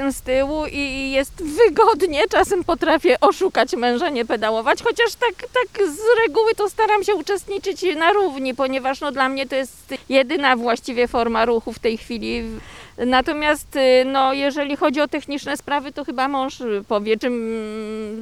jestem z tyłu i jest wygodnie. Czasem potrafię oszukać męża, nie pedałować, chociaż tak, tak z reguły to staram się uczestniczyć na równi, ponieważ no, dla mnie to jest jedyna właściwie forma ruchu w tej chwili. Natomiast y, no, jeżeli chodzi o techniczne sprawy, to chyba mąż powie, czym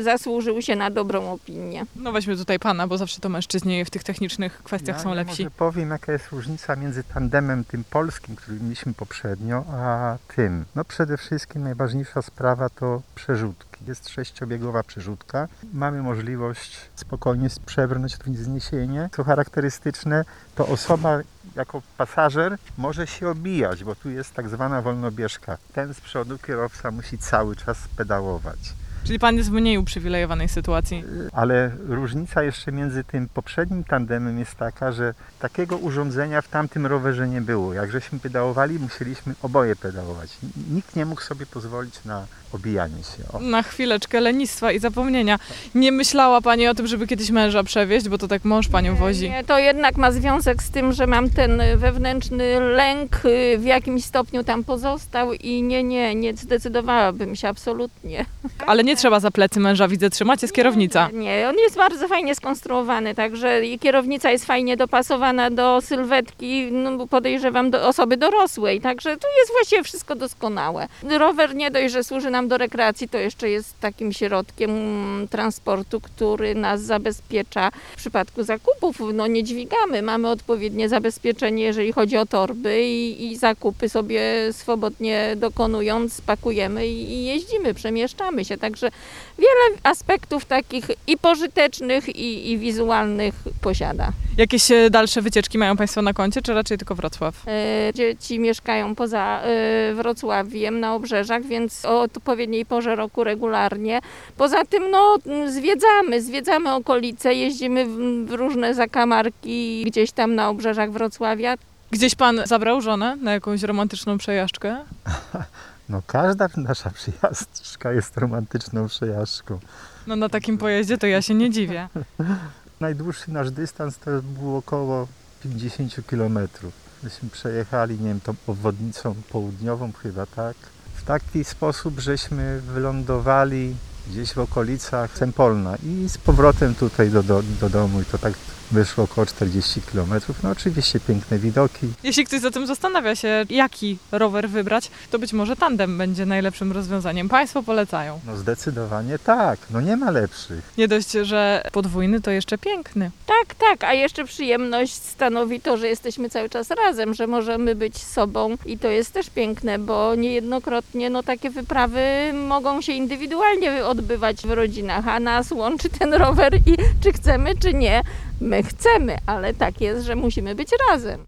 zasłużył się na dobrą opinię. No weźmy tutaj pana, bo zawsze to mężczyźni w tych technicznych kwestiach Ja- są lepsi. Może powiem, jaka jest różnica między tandemem tym polskim, który mieliśmy poprzednio, a tym. No przede wszystkim najważniejsza sprawa to przerzutki. Jest sześciobiegowa przerzutka. Mamy możliwość spokojnie przebrnąć to wzniesienie. Co charakterystyczne, to osoba jako pasażer może się obijać, bo tu jest tak zwana wolnobieżka. Ten z przodu kierowca musi cały czas pedałować. Czyli pan jest w mniej uprzywilejowanej sytuacji. Ale różnica jeszcze między tym poprzednim tandemem jest taka, że takiego urządzenia w tamtym rowerze nie było. Jak żeśmy pedałowali, musieliśmy oboje pedałować. Nikt nie mógł sobie pozwolić na obijanie się. O. Na chwileczkę lenistwa i zapomnienia. Nie myślała pani o tym, żeby kiedyś męża przewieźć, bo to tak mąż panią wozi. Nie, to jednak ma związek z tym, że mam ten wewnętrzny lęk, y, w jakimś stopniu tam pozostał i nie, nie, nie zdecydowałabym się absolutnie. Ale nie trzeba za plecy męża, widzę, trzymać, jest kierownica. Nie, on jest bardzo fajnie skonstruowany, także kierownica jest fajnie dopasowana do sylwetki, no, bo podejrzewam, do osoby dorosłej, także tu jest właściwie wszystko doskonałe. Rower nie dość, że służy nam do rekreacji, to jeszcze jest takim środkiem mm, transportu, który nas zabezpiecza w przypadku zakupów. No nie dźwigamy, mamy odpowiednie zabezpieczenie, jeżeli chodzi o torby i, i zakupy sobie swobodnie dokonując, pakujemy i, i jeździmy, przemieszczamy się, także wiele aspektów takich i pożytecznych, i, i wizualnych posiada. Jakieś e, dalsze wycieczki mają państwo na koncie, czy raczej tylko Wrocław? E, Dzieci mieszkają poza e, Wrocławiem na obrzeżach, więc o odpowiedniej porze roku regularnie. Poza tym no, zwiedzamy, zwiedzamy okolice, jeździmy w, w różne zakamarki gdzieś tam na obrzeżach Wrocławia. Gdzieś pan zabrał żonę na jakąś romantyczną przejażdżkę? No każda nasza przyjażdżka jest romantyczną przejażdżką. No na takim pojeździe to ja się nie dziwię. Najdłuższy nasz dystans to było około 50 km. Myśmy przejechali, nie wiem, tą obwodnicą południową chyba, tak? W taki sposób, żeśmy wylądowali gdzieś w okolicach Sempolna i z powrotem tutaj do, do, do domu i to tak wyszło około 40 km. No oczywiście piękne widoki. Jeśli ktoś zatem zastanawia się, jaki rower wybrać, to być może tandem będzie najlepszym rozwiązaniem. Państwo polecają. No zdecydowanie tak, no nie ma lepszych. Nie dość, że podwójny, to jeszcze piękny. Tak, tak, a jeszcze przyjemność stanowi to, że jesteśmy cały czas razem, że możemy być sobą i to jest też piękne, bo niejednokrotnie no, takie wyprawy mogą się indywidualnie odbywać w rodzinach, a nas łączy ten rower i czy chcemy, czy nie, my chcemy, ale tak jest, że musimy być razem.